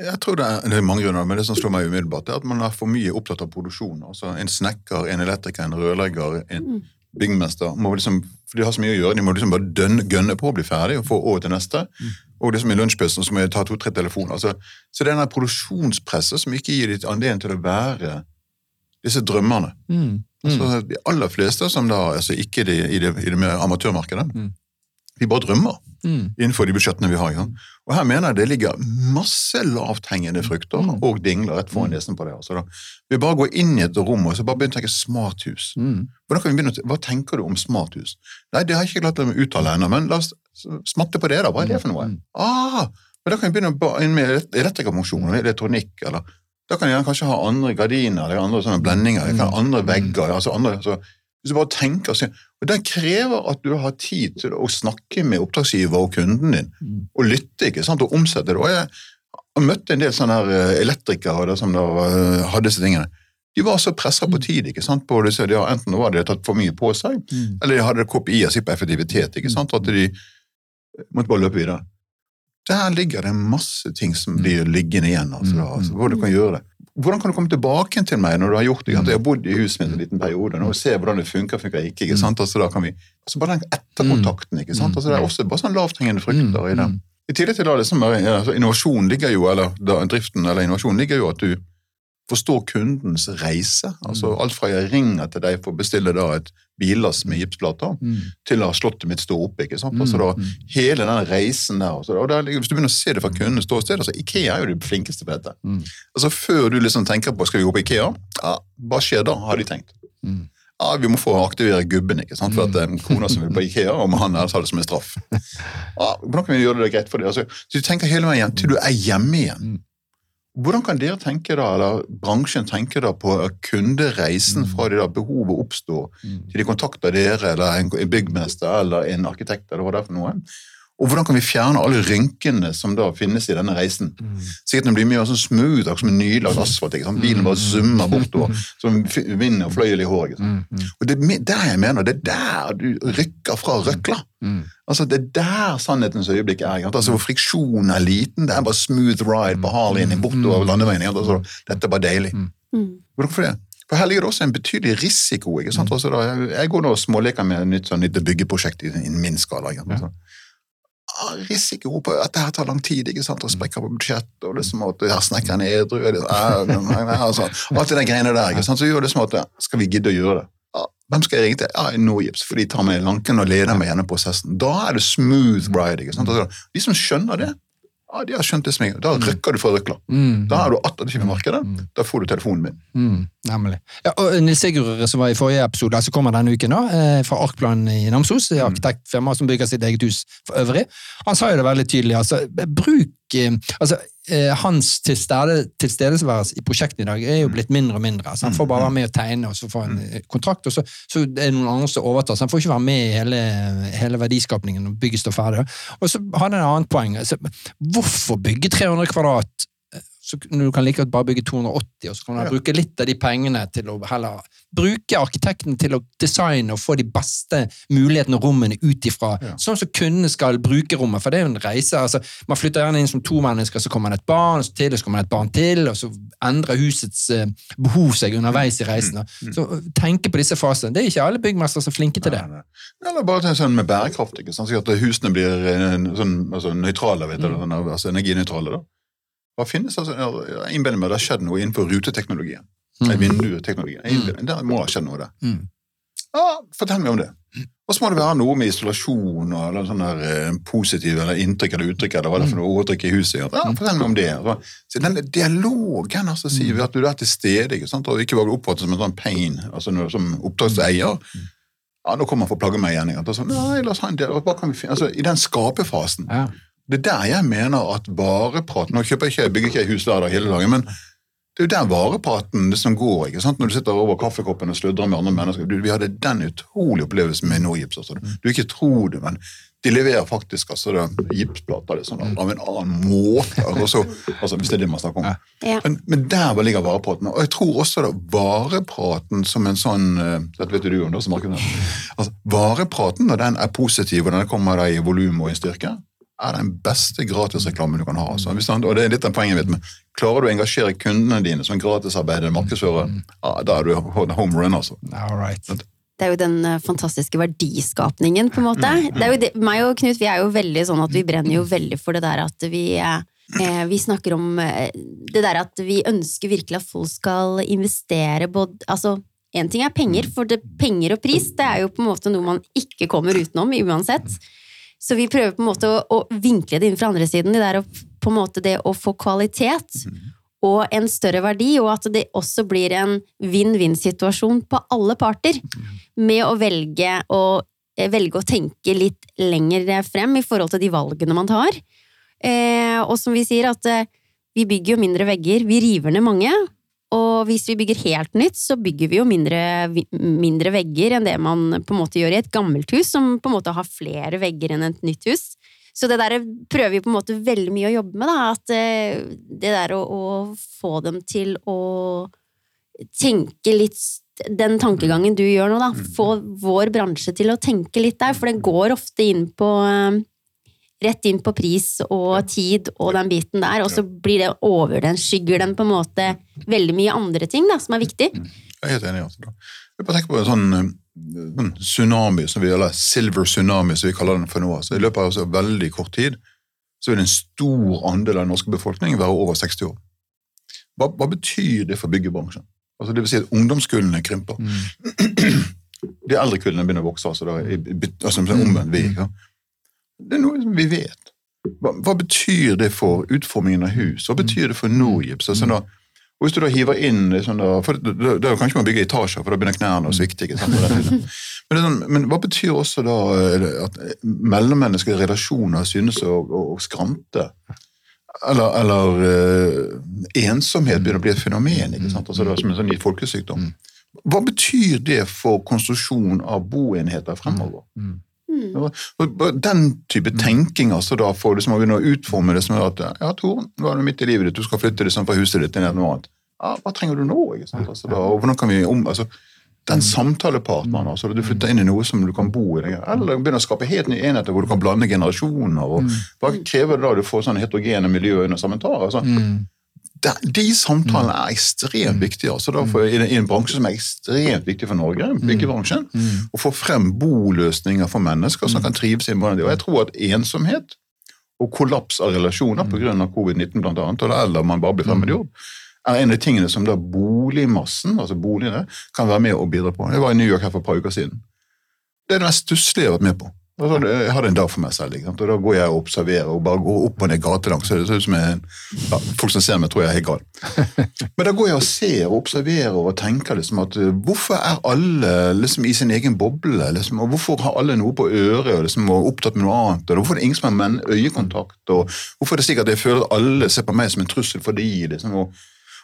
Jeg tror det er, det er mange grunner, men det som slår meg umiddelbart, er at man er for mye opptatt av produksjon. Altså En snekker, en elektriker, en rørlegger, en Mm. byggmester må liksom, for De har så mye å gjøre, de må liksom bare dønne, gønne på å bli ferdig og få året til neste. Og liksom i lunsjpausen må jeg ta to-tre telefoner. Altså, så det er den produksjonspresset som ikke gir ditt anledning til å være disse drømmene. Mm. Altså, de aller fleste som da, altså ikke de, i, det, i det amatørmarkedet, Mm. De bare drømmer Mm. innenfor de budsjettene vi har. Ja. Og her mener jeg det ligger masse lavthengende frukter Mm. og dingler rett foran nesen på det. Altså vi bare går inn i et rom og så bare begynner å tenke smarthus. Mm. Vi begynne Hva tenker du om smarthus? Nei, det har jeg ikke klart å uttale ennå, men la oss smatte på det, da. Hva er det for noe? Mm. Ah, men Da kan vi begynne med elektrikerfunksjon, elektronikk, eller da kan jeg kanskje ha andre gardiner eller andre sånne blendinger, jeg kan ha andre vegger. altså andre, altså, Hvis du bare tenker og ser, og Den krever at du har tid til å snakke med oppdragsgiver og kunden din, Mm. og lytte ikke sant, og omsette det. Og Jeg har møtt en del sånne her eh, elektrikere som da eh, hadde disse tingene. De var så pressa på tid. ikke sant, på de har, Enten var de tatt for mye på seg, Mm. eller de hadde KPI-er sitt på effektivitet. ikke sant, At de måtte bare løpe videre. Der ligger det masse ting som blir liggende igjen. altså, da, altså hvor du kan gjøre det. Hvordan kan du komme tilbake til meg når du har gjort det? Jeg har bodd i huset mitt en liten periode nå, og se hvordan det funker funker ikke. ikke sant, altså da kan vi, altså Bare den etterkontakten. ikke sant, altså Det er også bare sånn lavthengende frukter i det. Mm. I tillegg til da, liksom, altså, innovasjon ligger jo, eller da, driften eller innovasjon ligger jo at du forstår kundens reise. altså Alt fra jeg ringer til deg for å bestille da et billass med gipsplater, Mm. til ha slottet mitt stå oppe. ikke sant? Altså da, Hele den reisen der. Altså, og der, Hvis du begynner å se det fra kundenes ståsted altså Ikea er jo de flinkeste på dette. Mm. Altså Før du liksom tenker på skal vi gå på Ikea, ja, hva skjer da, har de tenkt. Mm. Ja, Vi må få aktivere gubben, ikke sant? for at en kone som vil på Ikea, og han ellers ha det som en straff. Ja, hvordan kan vi gjøre det greit for det? Altså, så Du tenker hele veien til du er hjemme igjen. Hvordan kan dere tenke da, eller bransjen tenke da på kundereisen fra det da behovet oppstår, Mm. til de kontakter dere, eller en byggmester, eller en arkitekt, eller hva det er for noe? Og hvordan kan vi fjerne alle rynkene som da finnes i denne reisen? Mm. Sikkert den blir mye sånn smooth, som en nylagt asfalt. ikke sant? Bilen bare zoomer bortover, som vind og fløyel i håret. ikke sant? Mm. Og det er der jeg mener, det er der du rykker fra røkla. Mm. Altså, Det er der sannhetens øyeblikk er. ikke sant? Altså, hvor Friksjonen er liten. Det er bare smooth ride på Harleyen Mm. bortover landeveien. ikke sant? Altså, dette er bare deilig. Mm. Hvorfor det? For Her ligger det også en betydelig risiko. ikke sant? Altså, da, jeg, går nå og småleker med et nytt sånn nytt byggeprosjekt i, i min skala. ikke sant? Altså, risiko på at det her tar lang tid, ikke sant? og sprekker på budsjett, og liksom at snekkeren er edru altså, Alt det der greiene der. ikke sant? Så gjør det som at skal vi gidde å gjøre det? Ja, hvem skal jeg ringe til? Ja, Norgips, for de tar meg i lanken og leder meg gjennom prosessen. Da er det smooth ride. ikke sant? Altså, de som skjønner det, ja, de har skjønt det som. Da rykker du fra røkla. Mm. Da er du attraktiv i markedet. Mm. Da får du telefonen min. Mm, nemlig. Ja, og Nils Sigurd, som var i forrige episode, som kommer denne uken, da, eh, fra Arkplan i Namsos, er arkitektfirma som bygger sitt eget hus for øvrig, han sa jo det veldig tydelig. altså, Bruk eh, altså, eh, Hans tilstede, tilstedeværelse i prosjektet i dag er jo blitt mindre og mindre. Så han får bare være med og tegne og så får han eh, kontrakt, og så, så er det noen andre som overtar. Så han får ikke være med i hele, hele verdiskapningen når bygget står ferdig. Og så hadde han et annet poeng. Altså, hvorfor bygge 300 kvadrat? så når du kan like godt bare bygge 280, og så kan du bruke litt av de pengene til å heller bruke arkitekten til å designe og få de beste mulighetene og rommene ut ifra. Ja. Sånn som kundene skal bruke rommet, for det er jo en reise. altså Man flytter gjerne inn som to mennesker, så kommer man et barn, så til, og så kommer man et barn til, og så endrer husets eh, behov seg underveis i reisen. da. Så eh, tenke på disse fasene. Det er ikke alle byggmestere som er flinke til det. Nei, nei. Eller bare sånn med bærekraft, ikke sant? så at husene blir eh, sånn, altså, nøytrale, vet du, Mm. sånn, altså energinøytrale. da. Hva finnes altså, Jeg innbiller meg det har skjedd noe innenfor ruteteknologien. Mm. Mm. Vindueteknologien. Jeg Der må ha skjedd noe der. Mm. Ja, fortell meg om det. Og så må det være noe med isolasjon og eller sånn der eh, positiv eller inntrykk eller uttrykk eller hva det er for noe overtrykk i huset. Ja, fortell meg om det. Så, den dialogen, altså, sier vi at du er til stede, ikke sant? og ikke bare blir oppfattet som en sånn pain, altså noe, som oppdragseier. Ja, nå kommer han for å plage meg igjen. Ikke? sant? Nei, la oss ha en dialog. Hva kan vi finne? Altså, I den skaperfasen. Ja. Det er der jeg mener at varepraten Nå kjøper jeg ikke, jeg bygger ikke hus hver dag hele dagen, men det er jo den varepraten som går. ikke sant? Når du sitter over kaffekoppen og sludrer med andre mennesker. Du, vi hadde den utrolige opplevelsen med Nogips. Altså. Du ikke tror det, men de leverer faktisk altså, gipsplater liksom, av en annen måte. Altså, altså, hvis det er det man snakker om. Ja. Men, men der ligger varepraten. Og jeg tror også da, varepraten som en sånn eh, Dette vet du om, da, som markedsfører. Altså, varepraten, når den er positiv, og den kommer da i volum og i styrke, er den beste gratisreklamen du kan ha. Altså. Og det er litt av poenget mitt, men Klarer du å engasjere kundene dine som gratisarbeidende markedsfører, ja, da er du home run, altså. All right. Det er jo den eh, fantastiske verdiskapningen, på en måte. Det er jo det, meg og Knut vi er jo veldig sånn at vi brenner jo veldig for det der at vi eh, vi snakker om eh, det der at vi ønsker virkelig at folk skal investere både Altså, én ting er penger, for det, penger og pris det er jo på en måte noe man ikke kommer utenom uansett. Så vi prøver på en måte å, å vinkle det inn fra andre siden. Det der å, på en måte det å få kvalitet og en større verdi, og at det også blir en vinn-vinn-situasjon på alle parter. Med å velge å, eh, velge å tenke litt lenger frem i forhold til de valgene man tar. Eh, og som vi sier, at eh, vi bygger jo mindre vegger. Vi river ned mange. Og hvis vi bygger helt nytt, så bygger vi jo mindre, mindre vegger enn det man på en måte gjør i et gammelt hus, som på en måte har flere vegger enn et nytt hus. Så det der prøver vi på en måte veldig mye å jobbe med, da. At eh, det der å, å få dem til å tenke litt Den tankegangen du gjør nå, da. Få vår bransje til å tenke litt der, for den går ofte inn på eh, Rett inn på pris og tid og den biten der, og så blir det over den, skygger den på en måte veldig mye andre ting da, som er viktig. Jeg er helt enig. Altså. Jeg bare tenker på en sånn, eh, sånn tsunami, som vi, eller silver tsunami, som vi kaller den for nå. Så I løpet av altså, veldig kort tid så vil en stor andel av den norske befolkningen være over 60 år. Hva, hva betyr det for byggebransjen? Altså, det vil si at ungdomskullene krymper. De eldre kullene begynner å vokse, altså, da, i, i, altså som en omvendt vei. Ja. Det er noe som vi vet. Hva, hva betyr det for utformingen av hus? Hva betyr det for Norgips? Altså, da, og hvis du da hiver inn sånn da, for da, da, da kan ikke man bygge etasjer, for da begynner knærne å svikte. Men, sånn, men hva betyr også da eh, at mellommenneskelige relasjoner synes å, å, å skrante? Eller, eller uh, ensomhet begynner å bli et fenomen, ikke sant? Altså, det er som en sånn ny folkesykdom. Hva betyr det for konstruksjon av boenheter fremover? Mm. Den type tenking altså da får du som å begynne å utforme det som at ja, Tor, nå er du midt i livet ditt, du skal flytte liksom fra huset ditt til noe annet. Ja, Hva trenger du nå? ikke sant? Altså da, og hvordan kan vi om, altså, Den samtalepartneren, altså, du flytter inn i noe som du kan bo i, eller begynner å skape helt nye enheter hvor du kan blande generasjoner. og Hva krever det da du får sånne heterogene miljøer under samme tak? Altså, de, de samtalene er ekstremt viktige. altså da for, i, en- I en bransje som er ekstremt viktig for Norge, byggebransjen, å få frem boløsninger for mennesker som kan trives i hverandre. Og jeg tror at ensomhet og kollaps av relasjoner pga. covid-19 blant annet, eller man bare blir fremmedgjort, er en av de tingene som da boligmassen, altså boligene, kan være med og bidra på. Jeg var i New York her for et par uker siden. Det er det mest stusslige jeg har vært med på. Altså, Jeg hadde en dag for meg selv, og da går jeg og observerer og bare går opp og ned gatelangs. det ser ut som ja, Folk som ser meg, tror jeg er helt gal. Men da går jeg og ser og observerer og tenker liksom at uh, hvorfor er alle liksom i sin egen boble? Liksom, og Hvorfor har alle noe på øret og liksom, og opptatt med noe annet? og Hvorfor er det ingen som har menn øyekontakt? og Hvorfor er det slik at jeg føler at alle ser på meg som en trussel for de? Liksom, og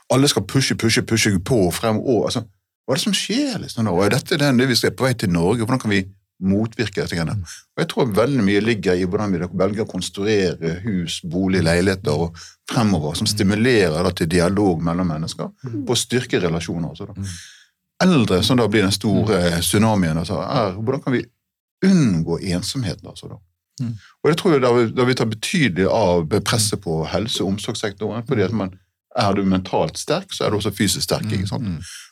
alle skal pushe, pushe, pushe på frem. Og, altså, hva er det som skjer? liksom? Og er dette den, det vi skal på vei til Norge? Hvordan kan vi motvirke dette? greiene? Og Jeg tror veldig mye ligger i hvordan vi velger å konstruere hus, bolig, leiligheter og fremover, som stimulerer da, til dialog mellom mennesker, på å styrke relasjoner. Også, da. eldre som da blir den store tsunamien, altså, er hvordan kan vi unngå ensomheten? altså da? Mm. Og det tror jeg da, vi- da vi tar betydelig av presset på helse- og omsorgssektoren. fordi at man er du mentalt sterk, så er du også fysisk sterk. ikke sant?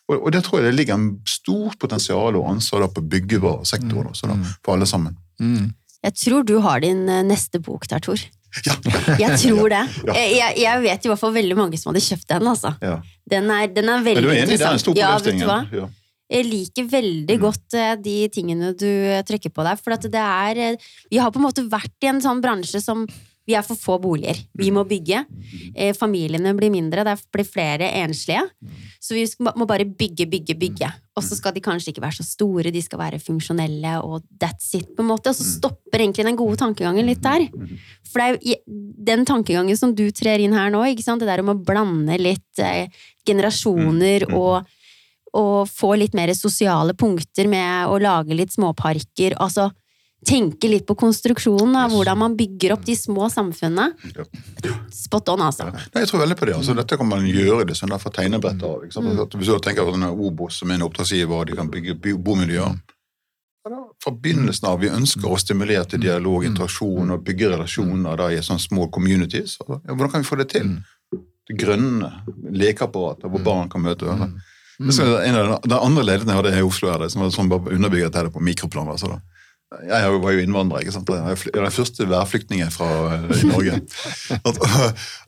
Mm. Og, og det tror jeg det ligger en stort potensial og ansvar på byggevaresektoren også, da, Mm. for alle sammen. Mm. Jeg tror du har din eh, neste bok der, Tor. Ja, Jeg tror det. Ja. Jeg, jeg, jeg vet i hvert fall veldig mange som hadde kjøpt den. altså. ja. Den er, den er veldig du er enig i det? er en stor Ja, vet du hva? Ja. Jeg liker veldig Mm. godt eh, de tingene du eh, trykker på der. For at det er Vi har på en måte vært i en sånn bransje som Vi er for få boliger. Vi må bygge. Eh, familiene blir mindre, det blir flere enslige. Så vi må bare bygge, bygge, bygge. Og så skal de kanskje ikke være så store, de skal være funksjonelle, og that's it, på en måte. Og så stopper egentlig den gode tankegangen litt der. For det er jo den tankegangen som du trer inn her nå, ikke sant? det der om å blande litt eh, generasjoner og og få litt mer sosiale punkter med å lage litt småparker. Altså tenke litt på konstruksjonen av hvordan man bygger opp de små samfunnene. Spot on, altså. Nei, jeg tror veldig på det. altså Dette kan man gjøre det sånn der fra tegnebrettet av. ikke sant? At Hvis du tenker på denne Obos som er en oppdragsgiver, og de kan bygge bomiljøer. Ja, Fra begynnelsen av vi ønsker å stimulere til dialog, interaksjon og bygge relasjoner da, i sånne små communities. Altså, ja, hvordan kan vi få det til? Det grønne lekeapparatet hvor barn kan møte hverandre. Det En av den andre ledelsen jeg hadde her i Oslo, er det, som var sånn bare underbygget det på mikroplan. Altså, da. Jeg var jo innvandrer. ikke sant? Jeg er den første værflyktningen fra eh, Norge.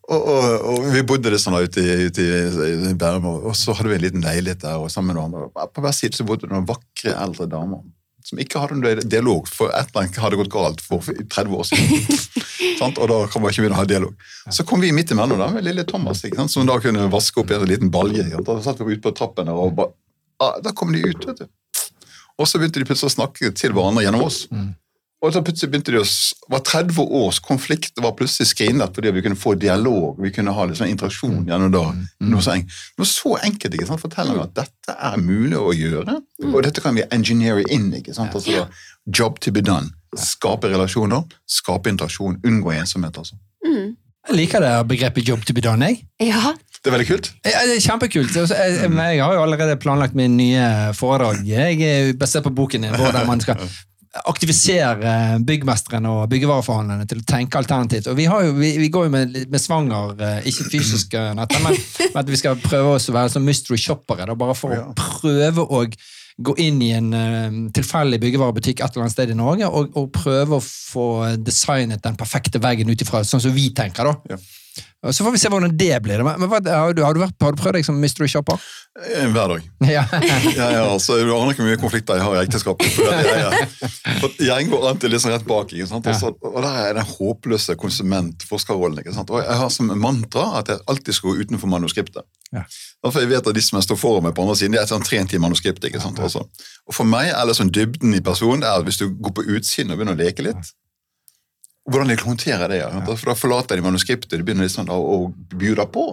Og, og, og, vi bodde det sånn da ute i, ute i, Bærum, og så hadde vi en liten leilighet der. og sammen med noen andre. På hver side så bodde det noen vakre eldre damer som ikke hadde noen dialog, for et eller annet hadde gått galt for 30 år siden. Og da kan man ikke begynne å ha dialog. Så kom vi midt imellom da, med lille Thomas, ikke sant? som da kunne vaske opp i en liten balje. Da satt vi ute på trappen der, og bare, ah, da kom de ut. vet du. Og så begynte de plutselig å snakke til hverandre gjennom oss. Og så plutselig begynte de å var 30 års konflikt var plutselig skrinlagt fordi vi kunne få dialog, vi kunne ha sånn interaksjon gjennom da. Noe så, enkelt. noe så enkelt, ikke sant? Forteller meg at dette er mulig å gjøre, og dette kan vi engineere inn. ikke sant? Altså, da, job to be done. Skape relasjoner, skape interaksjon, unngå ensomhet. altså. Mm. Jeg liker det begrepet 'job to be done'. Jeg. Ja. Det er veldig kult. Ja, det er kjempekult. Altså, Jeg, jeg, jeg har jo allerede planlagt min nye foredrag. Jeg er basert på boken din, hvordan man skal aktivisere byggmesterne og byggevareforhandlerne til å tenke alternativt. Og Vi, har jo, vi, vi går jo med, med svanger, eh, ikke fysisk, eh, men, men at vi skal prøve oss å være sånn mystery shoppere. Da, bare for å prøve å gå inn i en eh, tilfeldig byggevarebutikk et eller annet sted i Norge og, og prøve å få designet den perfekte veggen ut ifra sånn som vi tenker. da. Ja. Så får vi se hvordan det blir. Men, har, du, har, du vært, har du prøvd deg som mystery shopper? Eh, Hver dag. Ja. Ja, ja, altså, Du aner ikke hvor mye konflikter jeg har i ekteskapet. For jeg, for jeg går alltid sånn rett bak. ikke sant? Og, så, og der er den håpløse konsument-forskerrollen. Og jeg har som mantra at jeg alltid skal gå utenfor manuskriptet. Ja. For jeg vet at de som jeg står foran meg på andre siden, de er et sånn trent i manuskriptet. ikke sant? Altså. Og For meg er det sånn dybden i personen det er at hvis du går på utsiden og begynner å leke litt Hvordan de håndterer det. Ja. For Da forlater de manuskriptet de begynner liksom da å bjuda på.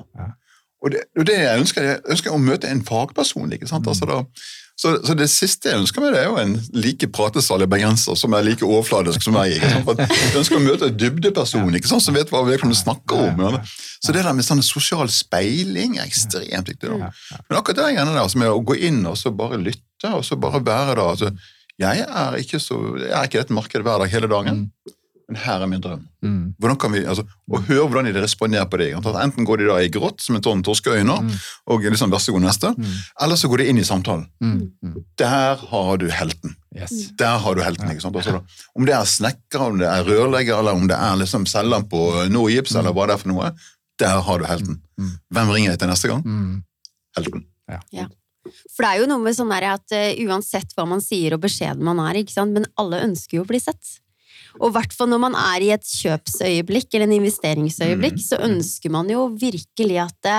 Og det, og det jeg ønsker, jeg ønsker å møte en fagperson. ikke sant? Altså da, så, så det siste jeg ønsker meg, det er jo en like pratesalig bergenser som er like overfladisk som meg. ikke sant? For Jeg ønsker å møte en dybdeperson ikke sant? som vet hva vedkommende snakker om. Ja. Så det der med sånn sosial speiling er ekstremt viktig. da. Men akkurat det greiene der, som er å gå inn og så bare lytte, og så bare være da altså, Jeg er ikke så, jeg er ikke i dette markedet hver dag hele dagen, men her er min drøm. Mm. Hvordan kan vi, altså, Og høre hvordan de responderer på det. Enten går de da i grått som en sånn torskeøyne, og liksom vær så god neste, eller så går de inn i samtalen. Mm. Mm. Der har du helten. Yes. Der har du helten, ikke sant? Altså, da, om det er snekker, om det er rørlegger, eller om det er liksom selgeren på Norgips, eller hva det er for noe, der har du helten. Mm. Hvem ringer jeg til neste gang? Mm. Helten. For det er jo noe med sånn at uh, uansett hva man sier og beskjeden man er, ikke sant? men alle ønsker jo å bli sett. Og i hvert fall når man er i et kjøpsøyeblikk eller en investeringsøyeblikk, så ønsker man jo virkelig at det,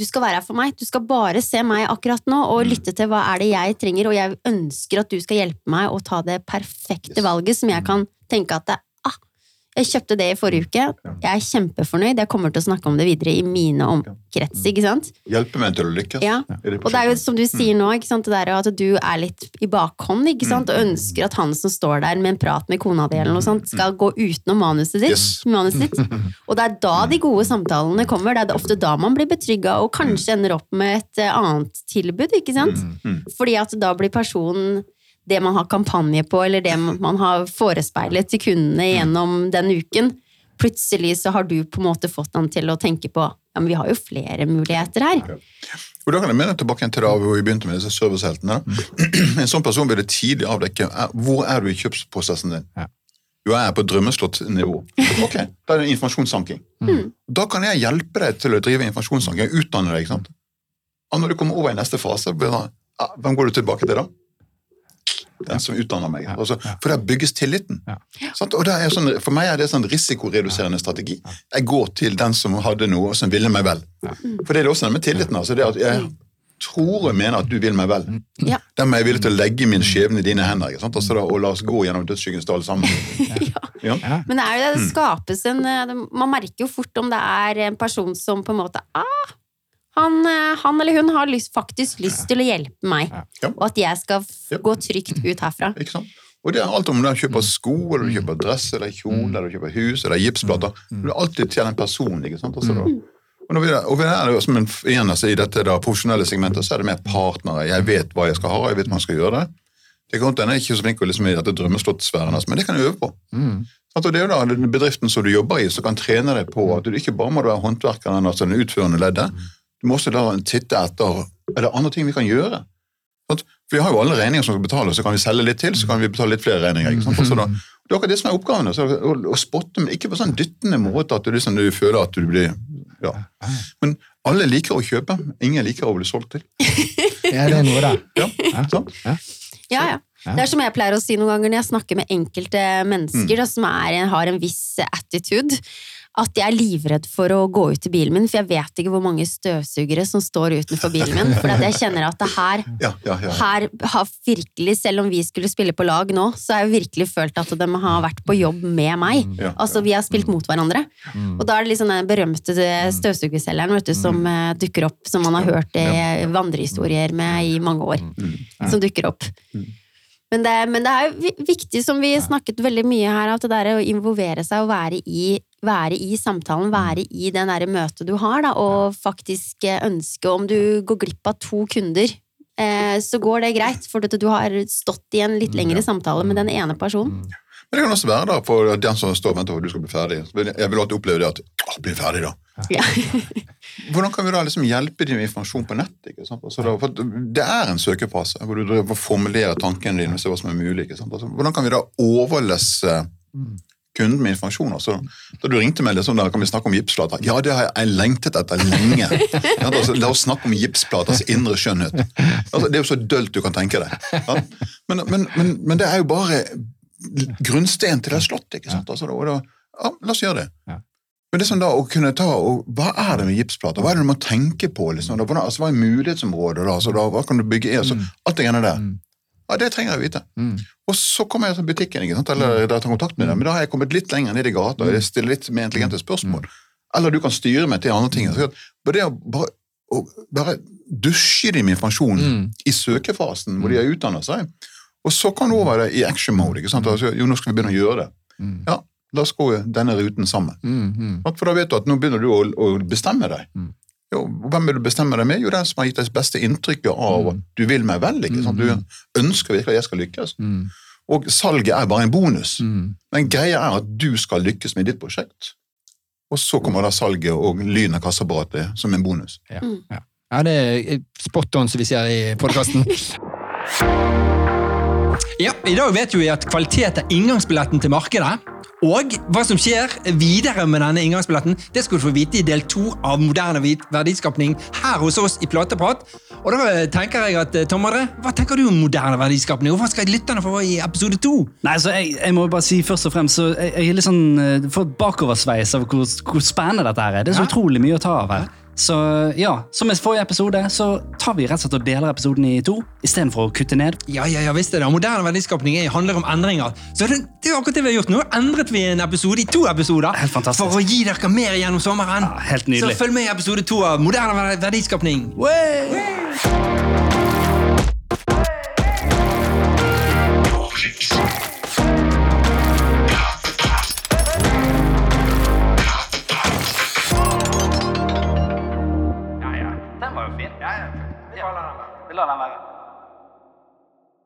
du skal være her for meg. Du skal bare se meg akkurat nå og lytte til hva er det jeg trenger, og jeg ønsker at du skal hjelpe meg å ta det perfekte Yes. valget som jeg kan tenke at det, ah, Jeg kjøpte det i forrige uke. Jeg er kjempefornøyd. Jeg kommer til å snakke om det videre i mine omkrets. ikke sant? Hjelpe meg til å lykkes. Ja. Og det er jo som du sier nå, ikke sant? det der at du er litt i bakhånd ikke sant? og ønsker at han som står der med en prat med kona di, eller noe sånt, skal gå utenom manuset ditt. Yes. Manuset ditt. Og det er da de gode samtalene kommer. Det er ofte da man blir betrygga og kanskje ender opp med et eh, annet tilbud. ikke sant? Fordi at da blir personen det man har kampanje på, eller det man har forespeilet til kundene gjennom den uken, plutselig så har du på en måte fått han til å tenke på ja, men vi har jo flere muligheter her. Og da kan jeg mene tilbake til da vi begynte med disse serviceheltene. En sånn person vil det tidlig avdekke hvor er du i kjøpsprosessen din. Ja. Jo, jeg er på drømmeslått-nivå. Ok, da er det informasjonssanking. Da kan jeg hjelpe deg til å drive informasjonssanking, og utdanne deg. ikke sant? Og når du kommer over i neste fase, hvem går du tilbake til da? Den som utdanner meg. Altså, for der bygges tilliten. Ja. Og det er sånn, for meg er det sånn risikoreduserende strategi. Jeg går til den som hadde noe, og som ville meg vel. For det er det også med tilliten. altså det at jeg tror og mener at du vil meg vel. Ja. Dermed er jeg villig til å legge min skjebne i dine hender. ikke sant? Altså da, og la oss gå gjennom dødsskyggens dal sammen. Ja. Ja. Men er det, det skapes en eh, Man merker jo fort om det er en person som på en måte ah, han, eh, han eller hun har lyst, faktisk lyst til å hjelpe meg, Ja. og at jeg skal Ja. gå trygt ut herfra. Ikke sant? Og det er alt om du kjøper sko, eller du kjøper dress, eller kjole, eller du kjøper hus, eller gipsplater. Du er alltid til den personen. ikke sant? Altså, da, og når vi, og vi er jo som en, igjen, altså, I dette da, profesjonelle segmentet så er det mer partnere. Jeg vet hva jeg skal ha, jeg vet hvordan jeg skal gjøre det. Det kan godt er ikke så flink liksom, i dette drømmeslottsfæren, altså, men det kan jeg øve på. Mm. Og det er jo da den bedriften som du jobber i, som kan trene deg på at du ikke bare må være håndverkeren, altså den utførende leddet. Du må også da titte etter er det andre ting vi kan gjøre. For Vi har jo alle regninger som skal betales, så kan vi selge litt til, så kan vi betale litt flere regninger. ikke sant? Da, det er akkurat det som er oppgaven. Altså, å, å spotte, men ikke på sånn dyttende måte at du, liksom, du føler at du blir ja. Men alle liker å kjøpe, ingen liker å bli solgt til. Ja, det er noe der. Ja, sant? Ja, ja. Det er som jeg pleier å si noen ganger når jeg snakker med enkelte mennesker da, som er, har en viss attitude, at jeg er livredd for å gå ut til bilen min, for jeg vet ikke hvor mange støvsugere som står utenfor bilen min. For jeg kjenner at det her, Ja, ja, ja. her har virkelig, selv om vi skulle spille på lag nå, så har jeg virkelig følt at de har vært på jobb med meg. Ja, Altså, vi har spilt mot hverandre. Og da er det liksom den berømte støvsugerselgeren vet du, som eh, dukker opp, som man har hørt i vandrehistorier med i mange år. Som dukker opp. Men det, men det er viktig, som vi snakket veldig mye her, at det der å involvere seg og være i, være i samtalen, være i den der møtet du har, da, og faktisk eh, ønske om du går glipp av to kunder, eh, så går det greit, for du har stått i en litt lengre samtale med den ene personen. Men det kan også være da, for den som står og venter på at du skal bli ferdig. Jeg vil alltid oppleve det at å, bli ferdig da. Ja. Hvordan kan vi da liksom hjelpe dem med informasjon på nett? ikke sant? Altså da, for det er en søkefase hvor du formulerer tankene dine og ser hva som er mulig. ikke sant? Altså, hvordan kan vi da overlesse kunden med informasjon? Også. da du ringte meg, liksom, da kan vi snakke om gipsplater. Ja, det har jeg, lengtet etter lenge. Ja, altså, la oss snakke om gipsplaters indre skjønnhet. Altså, det er jo så dølt du kan tenke deg. Ja? Men, men, men, men det er jo bare grunnsten til det slottet. ikke sant? Altså, da, ja, la oss gjøre det. Men det er sånn da, å kunne ta, og, Hva er det med gipsplater? Hva er det du må tenke på? liksom? Da, altså, hva er mulighetsområdet? da? Altså, da? Hva kan du bygge i? Altså, alt det greiene der. Ja, Det trenger jeg vite. Mm. Og så kommer jeg til butikken, ikke sant? eller da jeg tar kontakt med dem, men da har jeg kommet litt lenger ned i gata og jeg stiller litt mer intelligente spørsmål. Eller du kan styre meg til andre ting. Så bare det å bare, å bare dusje dem med informasjon Mm. i søkefasen hvor de har utdannet seg, og så kan du over det i action mode. ikke sant? Altså, jo, nå skal vi begynne å gjøre det. Mm. Ja, la oss gå denne ruten sammen. Mm, mm. For da vet du at nå begynner du å, å bestemme deg. Mm. Jo, hvem vil du bestemme deg med? Jo, den som har gitt deg beste inntrykket av at du vil meg vel. ikke sant? Du ønsker virkelig at jeg skal lykkes. Mm. Og salget er bare en bonus. Mm. Men greia er at du skal lykkes med ditt prosjekt. Og så kommer da salget og lyden av kassaapparatet som en bonus. Ja, ja. ja, det er spot on som vi ser i podkasten. Ja, I dag vet vi at kvalitet er inngangsbilletten til markedet. Og hva som skjer videre med denne inngangsbilletten, det skal du få vite i del to av Moderne verdiskapning her hos oss i Plateprat. Og da tenker jeg at, eh, Tom André, Hva tenker du om moderne verdiskapning, og hva skal lytterne få i episode to? Nei, så jeg, jeg må bare si først og fremst så jeg, jeg er litt sånn, eh, får bakoversveis av hvor, hvor spennende dette her er. Det er så Ja. utrolig mye å ta av her. Så ja, som i forrige episode, så tar vi rett og slett og deler episoden i to, istedenfor å kutte ned. Ja, ja, ja, visst det. Moderne verdiskapning er- handler om endringer. Så det, det er akkurat det vi har gjort. Nå endret vi en episode i to episoder Helt fantastisk. for å gi dere mer gjennom sommeren. Ja, helt nydelig. Så følg med i episode to av Moderne verdiskapning. Ja, ja. Den var